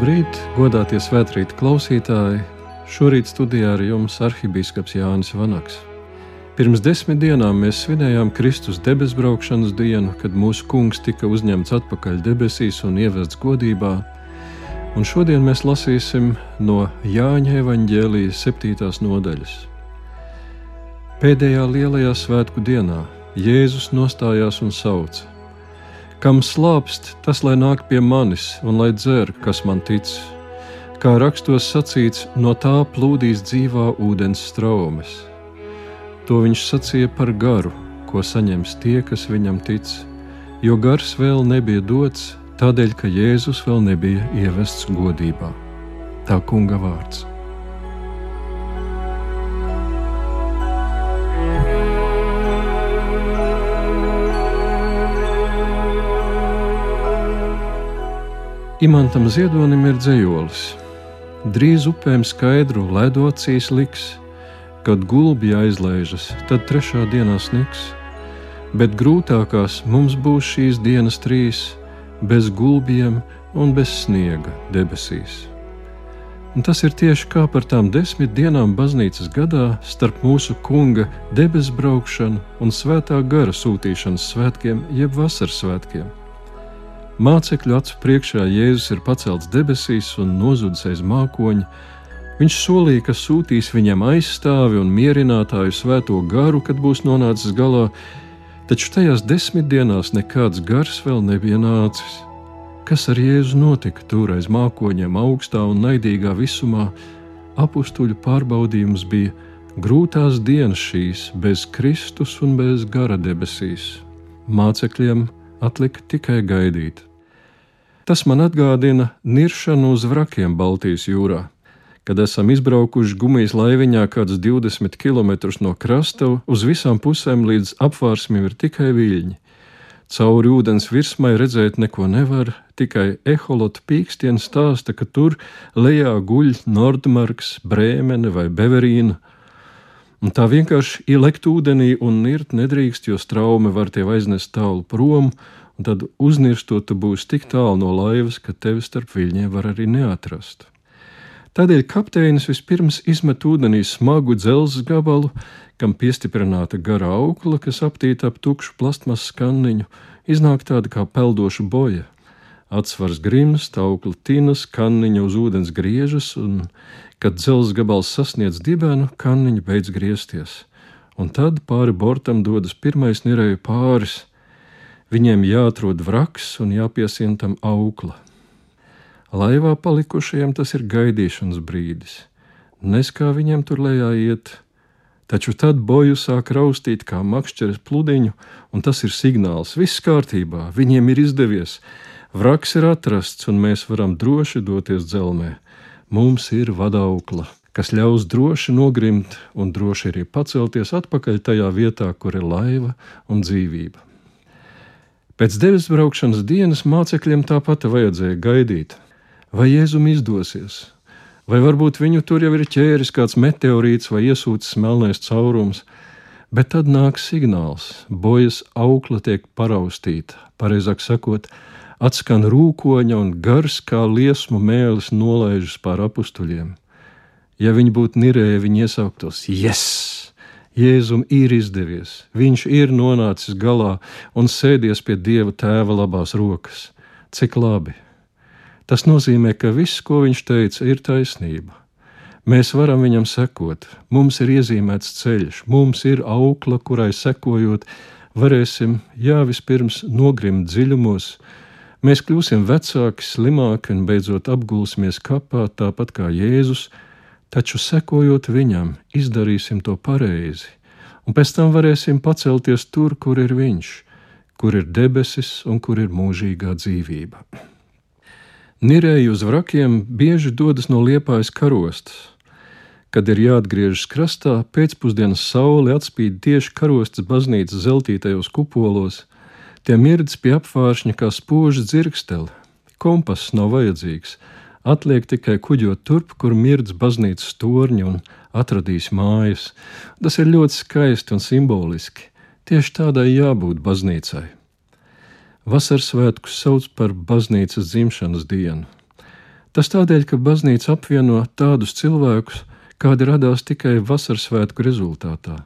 Labrīt, godātie svētkrīt klausītāji! Šorīt studijā ar jums arhibīskaps Jānis Vanaks. Pirms desmit dienām mēs svinējām Kristus debesbraukšanas dienu, kad mūsu kungs tika uzņemts atpakaļ debesīs un ievests godībā. Un šodien mēs lasīsim no Jāņa evaņģēlijas septītās nodaļas. Pēdējā lielajā svētku dienā Jēzus nostājās un sauca: Kam slāpst, tas lai nāk pie manis un lai dzer, kas man tic. Kā rakstos sacīts, no tā plūdīs dzīvā ūdens straumes. To viņš sacīja par garu, ko saņems tie, kas viņam tic, jo gars vēl nebija dots, tādēļ, ka Jēzus vēl nebija ievests godībā. Tā kunga vārds. Imantam Ziedonim ir dzējolis. Drīz upēm skaidru ledu acīs liks, kad gulbi aizlaižas, tad trešā dienā sniks. Bet grūtākās mums būs šīs dienas trīs, bez gulbiem un bez sniega debesīs. Un tas ir tieši kā par tām desmit dienām baznīcas gadā starp mūsu kunga debesu braukšanu un svētā gara sūtīšanas svētkiem, jeb vasaras svētkiem. Mācekļu acu priekšā Jēzus ir pacelts debesīs un nozudis aiz mākoņa. Viņš solīja, ka sūtīs viņam aizstāvi un mierinātāju svēto garu, kad būs nonācis galā, taču tajās desmit dienās nekāds gars vēl nebija nācis. Kas ar Jēzu notika tur aiz mākoņiem, augstā un naidīgā visumā? Apstuļu pārbaudījums bija grūtās dienas šīs, bez Kristus un bez gara debesīs. Mācekļiem atlika tikai gaidīt. Tas man atgādina niršanu uz vrakiem Baltijas jūrā. Kad esam izbraukuši gumijas laiviņā kādus 20 km no krasta, uz visām pusēm līdz apvārsmim ir tikai viļņi. Cauri ūdens virsmai redzēt neko nevar, tikai eholota pīkstiens stāsta, ka tur lejā guļ Nordmarks, Brēmene vai Beverīna. Un tā vienkārši ielekt ūdenī un nirt nedrīkst, jo straume var tevi aiznest tālu prom, un tad uznirstot, tu būsi tik tālu no laivas, ka tevi starp viļņiem var arī neatrast. Tādēļ kapteinis vispirms izmet ūdenī smagu dzelzceļa gabalu, kam piestiprināta gara aukla, kas aptīta ap tukšu plastmasas kanniņu, iznāk tāda kā peldoša boja. Atsvars grims, aukla tinas, kanniņa uz ūdens griežas, un, kad dzelzceļa gabals sasniedz dibenu, kanniņa beidz griezties. Un tad pāri bortam dodas pirmais nirēju pāris, Viņiem jāatrod vraks un jāpiesien tam aukla. Laivā palikušajiem tas ir gaidīšanas brīdis. Nes kā viņiem tur lejā iet, taču tad boju sāk raustīt kā makšķeres pludiņu, un tas ir signāls, viss kārtībā, viņiem ir izdevies, vraks ir atrasts, un mēs varam droši doties dzelmē. Mums ir vadaukla, kas ļaus droši nogrimt un droši arī pacelties atpakaļ tajā vietā, kur ir laiva un dzīvība. Pēc devis braukšanas dienas mācekļiem tāpat vajadzēja gaidīt, vai Jēzum izdosies, vai varbūt viņu tur jau ir ķēris kāds meteorīts vai iesūcis melnais caurums, bet tad nāk signāls, bojas aukla tiek paraustīta, pareizāk sakot, atskan rūkoņa un gars kā liesmu mēlis nolaižas pār apstuļiem. Ja viņi būtu nirēji, viņi iesauktos: Yes! Jēzum ir izdevies, viņš ir nonācis galā un sēdies pie Dieva tēva labās rokas. Cik labi! Tas nozīmē, ka viss, ko viņš teica, ir taisnība. Mēs varam viņam sekot, mums ir iezīmēts ceļš, mums ir aukla, kurai sekojot, varēsim, jā, vispirms nogrimt dziļumos, mēs kļūsim vecāki, slimāki un beidzot apgulsimies kapā, tāpat kā Jēzus taču sekojot viņam, izdarīsim to pareizi, un pēc tam varēsim pacelties tur, kur ir viņš, kur ir debesis un kur ir mūžīgā dzīvība. Nirēji uz vrakiem bieži dodas no liepājas karostas. Kad ir jāatgriežas krastā, pēcpusdienas saule atspīd tieši karostas baznīcas zeltītajos kupolos, tie mirdz pie apvāršņa kā spoža dzirksteli. Kompass nav vajadzīgs, Atliek tikai kuģot turp, kur mirdz baznīcas torņi un atradīs mājas. Tas ir ļoti skaisti un simboliski. Tieši tādai jābūt baznīcai. Vasaras svētkus sauc par baznīcas dzimšanas dienu. Tas tādēļ, ka baznīca apvieno tādus cilvēkus, kādi radās tikai vasaras svētku rezultātā.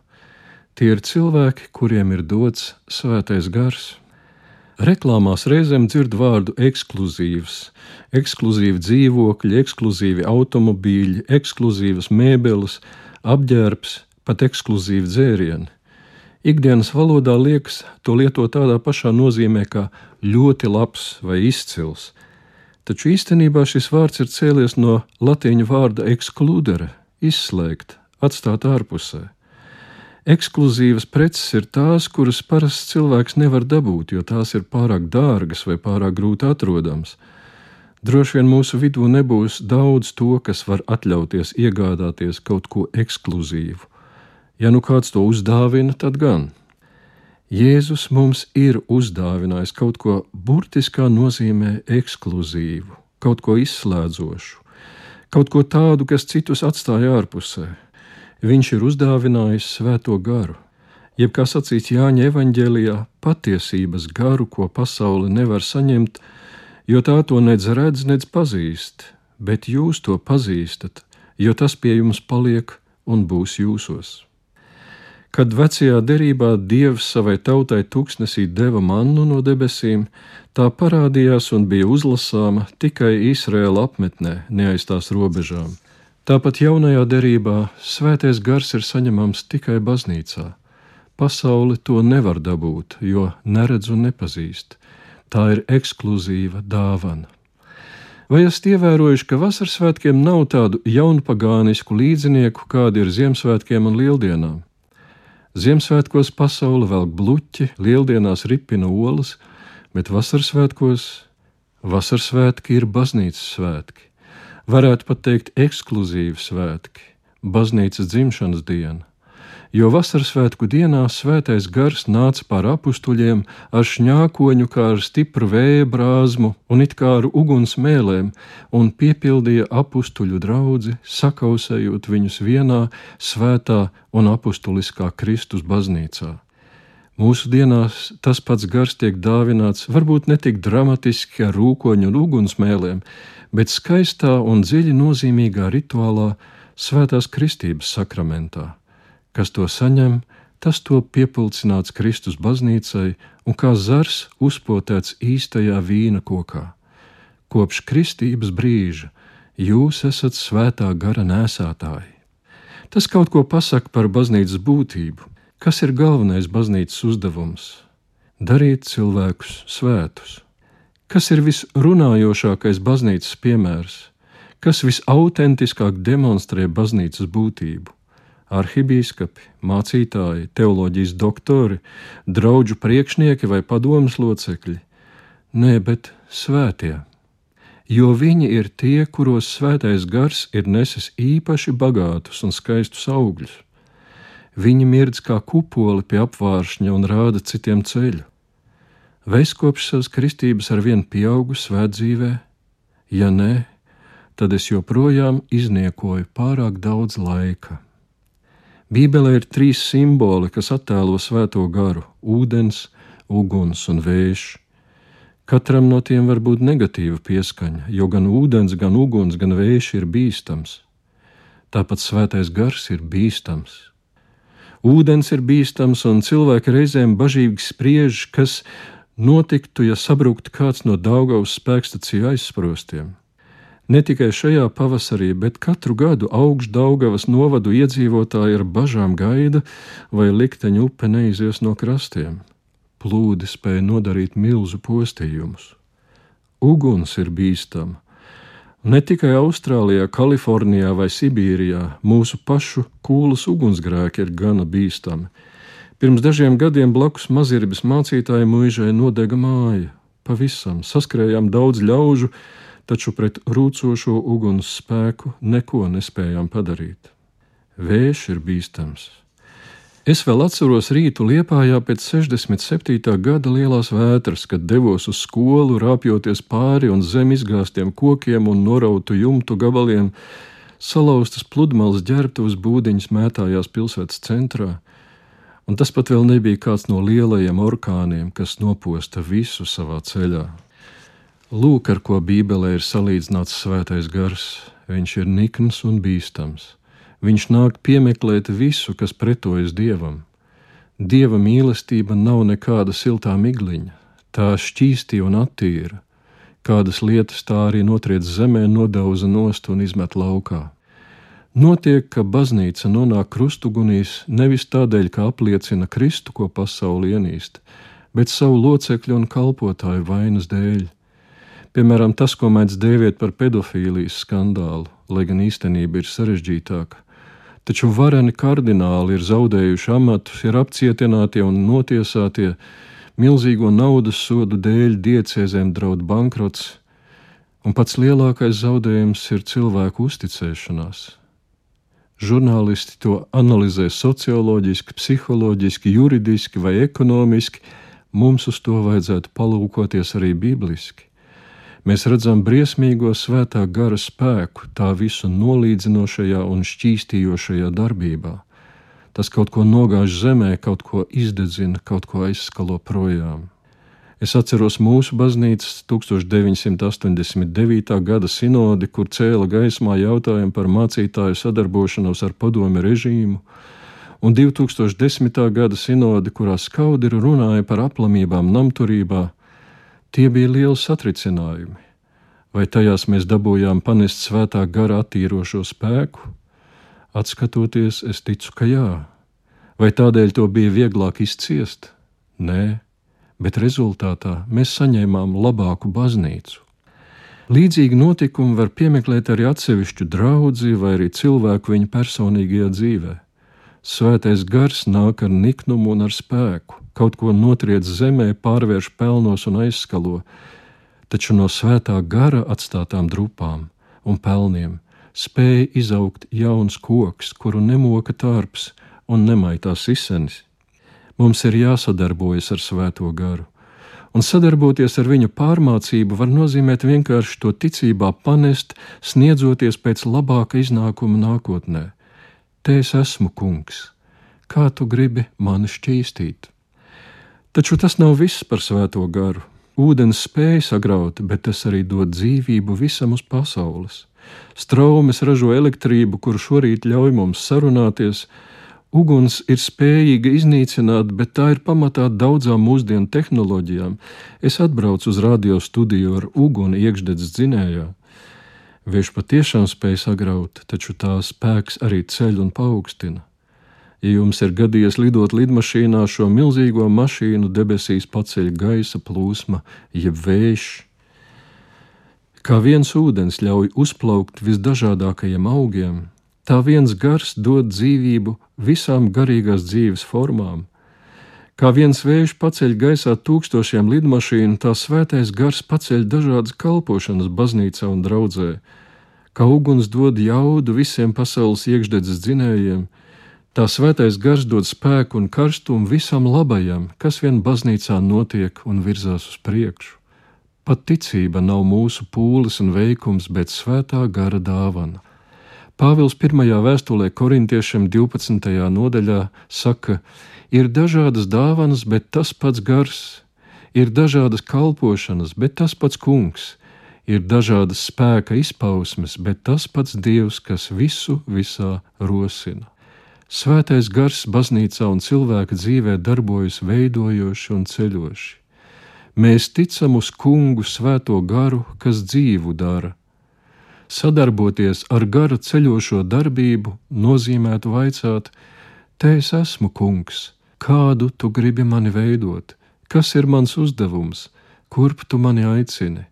Tie ir cilvēki, kuriem ir dots svētais gars. Reklāmās reizēm dzird vārdu ekskluzīvs, ekskluzīvi dzīvokļi, ekskluzīvi automobīļi, ekskluzīvas mēbeles, apģērbs, pat ekskluzīvi dzērieni. Ikdienas valodā liekas to lietot tādā pašā nozīmē kā ļoti labs vai izcils, taču īstenībā šis vārds ir cēlies no latīņu vārda ekskludere - izslēgt, atstāt ārpusē. Ekskluzīvas preces ir tās, kuras parasts cilvēks nevar dabūt, jo tās ir pārāk dārgas vai pārāk grūti atrodamas. Droši vien mūsu vidū nebūs daudz to, kas var atļauties iegādāties kaut ko ekskluzīvu. Ja nu kāds to uzdāvina, tad gan. Jēzus mums ir uzdāvinājis kaut ko burtiskā nozīmē ekskluzīvu, kaut ko izslēdzošu, kaut ko tādu, kas citus atstāja ārpusē. Viņš ir uzdāvinājis svēto garu, jeb kā sacīts Jāņa evanģēlijā, patiesības garu, ko pasaule nevar saņemt, jo tā to nedz redz, nedz pazīst, bet jūs to pazīstat, jo tas pie jums paliek un būs jūsos. Kad vecajā derībā Dievs savai tautai tūkstnesī deva mannu no debesīm, tā parādījās un bija uzlasāma tikai Izraēla apmetnē, neaiz tās robežām. Tāpat jaunajā derībā svētais gars ir saņemams tikai baznīcā. Pasauli to nevar dabūt, jo neredz un nepazīst. Tā ir ekskluzīva dāvana. Vai esat ievērojuši, ka vasaras svētkiem nav tādu jaunpagānisku līdzinieku, kādi ir Ziemassvētkiem un Lieldienām? Ziemassvētkos pasaule velk bluķi, Lieldienās ripina olas, bet vasaras svētkos vasaras svētki ir baznīcas svētki varētu pat teikt, ekskluzīvi svētki, baznīcas dzimšanas diena. Jo vasaras svētku dienā svētais gars nāca pār apstuļiem ar šņākoņu, kā ar stipru vēja brāzmu un it kā ar uguns mēlēm, un piepildīja apstuļu draugu, sakausējot viņus vienā svētā un apustuliskā Kristus baznīcā. Mūsu dienās tas pats gars tiek dāvināts varbūt ne tik dramatiski ar rūkoņu un ugunsmēlēm, bet skaistā un dziļi nozīmīgā rituālā svētās kristības sakramentā. Kas to saņem, tas to piepildīts Kristus baznīcai un kā zars uzpotēts īstajā vīna kokā. Kopš kristības brīža jūs esat svētā gara nēsātāji. Tas kaut ko pasaka par baznīcas būtību. Kas ir galvenais baznīcas uzdevums? Darīt cilvēkus svētus. Kas ir visrunājošākais baznīcas piemērs, kas visautentiskāk demonstrē baznīcas būtību? Arhibīskapi, mācītāji, teoloģijas doktori, draugu priekšnieki vai padomus locekļi? Nē, bet svētie. Jo viņi ir tie, kuros svētais gars ir nesis īpaši bagātus un skaistus augļus. Viņi mirdz kā kupoli pie apvāršņa un rāda citiem ceļu. Es kopš savas kristības ar vienu pieaugu svētdzīvē? Ja nē, tad es joprojām izniekoju pārāk daudz laika. Bībelē ir trīs simboli, kas attēlo svēto garu - ūdens, uguns un vējš. Katram no tiem var būt negatīva pieskaņa, jo gan ūdens, gan uguns, gan vējš ir bīstams. Tāpat svētais gars ir bīstams. Ūdens ir bīstams, un cilvēki reizēm bažīgi spriež, kas notiktu, ja sabruktu kāds no Daugavas spēkstaciju aizsprostiem. Ne tikai šajā pavasarī, bet katru gadu augšu Daugavas novadu iedzīvotāji ar bažām gaida, vai likteņa upe neizies no krastiem. Plūdi spēja nodarīt milzu postījumus. Uguns ir bīstama. Ne tikai Austrālijā, Kalifornijā vai Sibīrijā mūsu pašu kūlas ugunsgrēki ir gana bīstami Pirms dažiem gadiem blakus mazirbas mācītāja mūžai nodega māja. Pavisam saskrējām daudz ļaužu, taču pret rūcošo uguns spēku neko nespējām padarīt. Vējš ir bīstams. Es vēl atceros rītu Liepājā pēc 67. gada lielās vētras, kad devos uz skolu, rāpjoties pāri un zem izgāztiem kokiem un norautu jumtu gabaliem, salauztas pludmales ģērbtuves būdiņas mētājās pilsētas centrā un tas pat vēl nebija kāds no lielajiem orkāniem, kas noposta visu savā ceļā. Lūk, ar ko Bībelē ir salīdzināts svētais gars. Viņš ir nikns un bīstams. Viņš nāk piemeklēt visu, kas pretojas dievam. Dieva mīlestība nav nekāda siltā migliņa, tā šķīsti un attīra. Kādas lietas tā arī notriec zemē, nodauza nost un izmet laukā. Notiek, ka baznīca nonāk krustugunīs nevis tādēļ, ka apliecina Kristu, ko pasauli ienīst, bet savu locekļu un kalpotāju vainas dēļ. Piemēram, tas, ko mēdz dēvēt par pedofīlijas skandālu, lai gan īstenība ir sarežģītāka taču vareni kardināli ir zaudējuši amatus, ir apcietināti un notiesātie, milzīgo naudas sodu dēļ diecēzēm draud bankrots, un pats lielākais zaudējums ir cilvēku uzticēšanās. Žurnālisti to analizē socioloģiski, psiholoģiski, juridiski vai ekonomiski, mums uz to vajadzētu palūkoties arī bibliski. Mēs redzam briesmīgo svētā gara spēku tā visu nolīdzinošajā un šķīstījošajā darbībā. Tas kaut ko nogāž zemē, kaut ko izdedzina, kaut ko aizskalo projām. Es atceros mūsu baznīcas 1989. gada sinodi, kur cēla gaismā jautājumu par mācītāju sadarbošanos ar padomi režīmu, un 2010. gada sinodi, kurā skaudri runāja par aplamībām namturībā, Tie bija lieli satricinājumi. Vai tajās mēs dabūjām panest svētā gara attīrošo spēku? Atskatoties, es ticu, ka jā. Vai tādēļ to bija vieglāk izciest? Nē, bet rezultātā mēs saņēmām labāku baznīcu. Līdzīgi notikumi var piemeklēt arī atsevišķu draugu vai arī cilvēku viņa personīgajā dzīvē. Svētais gars nāk ar niknumu un ar spēku kaut ko notriec zemē, pārvērš pelnos un aizskalo, taču no svētā gara atstātām drupām un pelniem spēja izaugt jauns koks, kuru nemoka tārps un nemaitās izsenis. Mums ir jāsadarbojas ar svēto garu, un sadarboties ar viņu pārmācību var nozīmēt vienkārši to ticībā panest, sniedzoties pēc labāka iznākuma nākotnē. Te es esmu kungs, kā tu gribi mani šķīstīt? Taču tas nav viss par svēto garu. Ūdens spēja sagraut, bet tas arī dod dzīvību visam uz pasaules. Straumes ražo elektrību, kuru šorīt ļauj mums sarunāties. Uguns ir spējīga iznīcināt, bet tā ir pamatā daudzām mūsdienu tehnoloģijām. Es atbraucu uz radio studiju ar uguni iekšdedzes dzinējā. Vējš patiešām spēj sagraut, taču tā spēks arī ceļ un paaugstina. Ja jums ir gadījies lidot lidmašīnā, šo milzīgo mašīnu debesīs paceļ gaisa plūsma, jeb vējš. Kā viens ūdens ļauj uzplaukt visdažādākajiem augiem, tā viens gars dod dzīvību visām garīgās dzīves formām. Kā viens vējš paceļ gaisā tūkstošiem lidmašīnu, tā svētais gars paceļ dažādas kalpošanas baznīcā un draudzē. Kā uguns dod jaudu visiem pasaules iekšdedzes dzinējiem, Tā svētais gars dod spēku un karstumu visam labajam, kas vien baznīcā notiek un virzās uz priekšu. Pat ticība nav mūsu pūles un veikums, bet svētā gara dāvana. Pāvils 1. vēstulē korintiešiem 12. nodaļā saka, ir dažādas dāvanas, bet tas pats gars, ir dažādas kalpošanas, bet tas pats kungs, ir dažādas spēka izpausmes, bet tas pats Dievs, kas visu visā rosina. Svētais gars baznīcā un cilvēka dzīvē darbojas veidojoši un ceļoši. Mēs ticam uz kungu svēto garu, kas dzīvu dara. Sadarboties ar gara ceļošo darbību nozīmētu vaicāt: Te es esmu kungs, kādu tu gribi mani veidot, kas ir mans uzdevums, kurp tu mani aicini,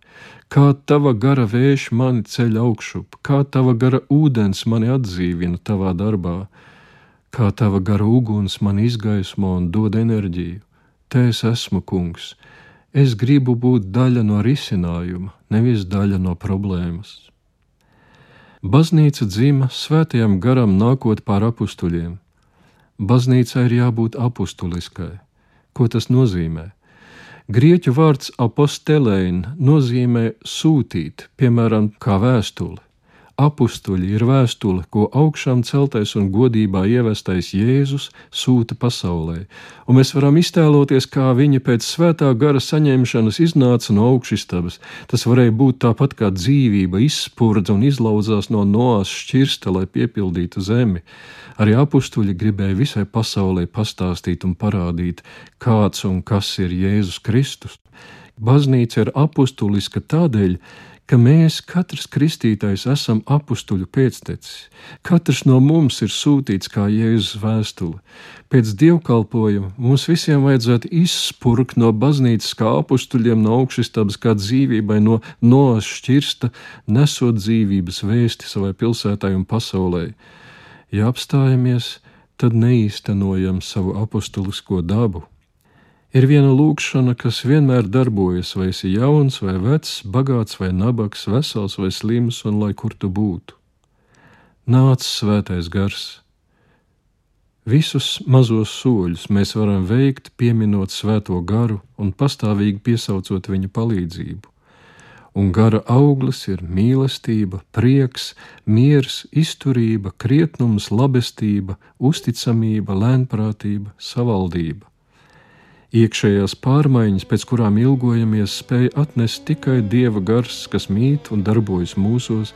kā tava gara vējš mani ceļ augšup, kā tava gara ūdens mani atdzīvina tavā darbā kā tava gara uguns man izgaismo un dod enerģiju. Te es esmu kungs. Es gribu būt daļa no risinājuma, nevis daļa no problēmas. Baznīca dzima svētajam garam nākot pār apstuļiem. Baznīca ir jābūt apustuliskai. Ko tas nozīmē? Grieķu vārds apostelēna nozīmē sūtīt, piemēram, kā vēstuli. Apstuļi ir vēstule, ko augšām celtais un godībā ievestais Jēzus sūta pasaulē, un mēs varam iztēloties, kā viņa pēc svētā gara saņemšanas iznāca no augšstabas. Tas varēja būt tāpat kā dzīvība izspurdza un izlauzās no noās šķirsta, lai piepildītu zemi. Arī apstuļi gribēja visai pasaulē pastāstīt un parādīt, kāds un kas ir Jēzus Kristus. Baznīca ir apustuliska tādēļ, ka mēs, katrs kristītājs, esam apstuļu pēctecis. Katrs no mums ir sūtīts kā Jēzus vēstule. Pēc dievkalpojuma mums visiem vajadzētu izspurkt no baznīcas kā apstuļiem no augšstabas, kā dzīvībai no noas šķirsta, nesot dzīvības vēsti savai pilsētai un pasaulē. Ja apstājamies, tad neīstenojam savu apustulisko dabu ir viena lūkšana, kas vienmēr darbojas, vai esi jauns vai vecs, bagāts vai nabaks, vesels vai slims, un lai kur tu būtu. Nāc, svētais gars! Visus mazos soļus mēs varam veikt, pieminot svēto garu un pastāvīgi piesaucot viņa palīdzību. Un gara auglis ir mīlestība, prieks, miers, izturība, krietnums, labestība, uzticamība, lēnprātība, savaldība. Iekšējās pārmaiņas, pēc kurām ilgojamies, spēja atnest tikai Dieva gars, kas mīt un darbojas mūsos,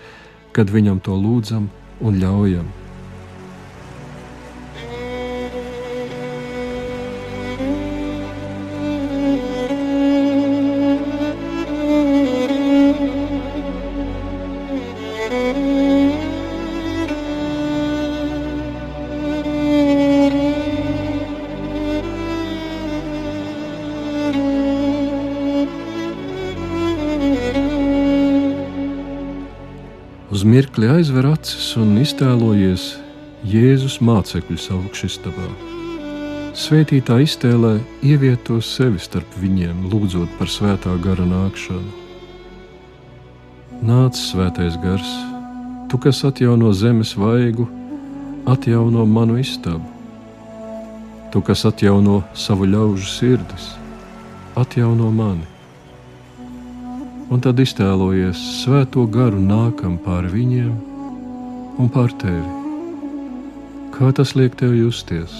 kad viņam to lūdzam un ļaujam. Uz mirkli aizver acis un iztēlojies Jēzus mācekļus augšstabā. Svētītā iztēlē ievieto sevi starp viņiem, lūdzot par svētā gara nākšanu. Nāc, svētais gars, tu, kas atjauno zemes vaigu, atjauno manu istabu. Tu, kas atjauno savu ļaužu sirdis, atjauno mani un tad iztēlojies svēto garu nākam pār viņiem un pār tevi. Kā tas liek tev justies,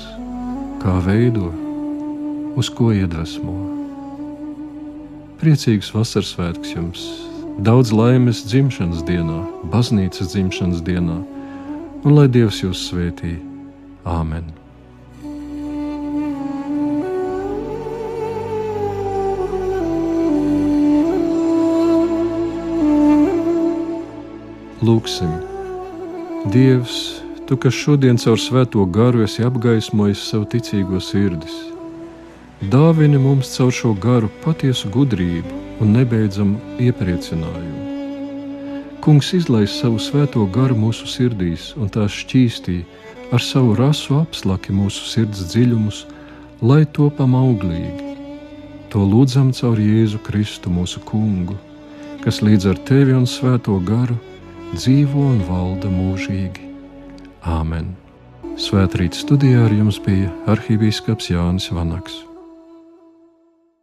kā veido, uz ko iedvesmo? Priecīgs vasaras svētks jums! Daudz laimes dzimšanas dienā, baznīcas dzimšanas dienā, un lai Dievs jūs svētī! Āmen! Lūksim, Dievs, Tu, kas šodien caur svēto garu esi apgaismojis savu ticīgo sirdis, dāvini mums caur šo garu patiesu gudrību un nebeidzamu iepriecinājumu. Kungs izlaiž savu svēto garu mūsu sirdīs un tās šķīstī ar savu rasu apslaki mūsu sirds dziļumus, lai topam auglīgi. To lūdzam caur Jēzu Kristu, mūsu Kungu, kas līdz ar tevi un svēto garu dzīvo un valda mūžīgi. Āmen! Svētrīt studijā ar jums bija arhīvīskaps Jānis Vanaks.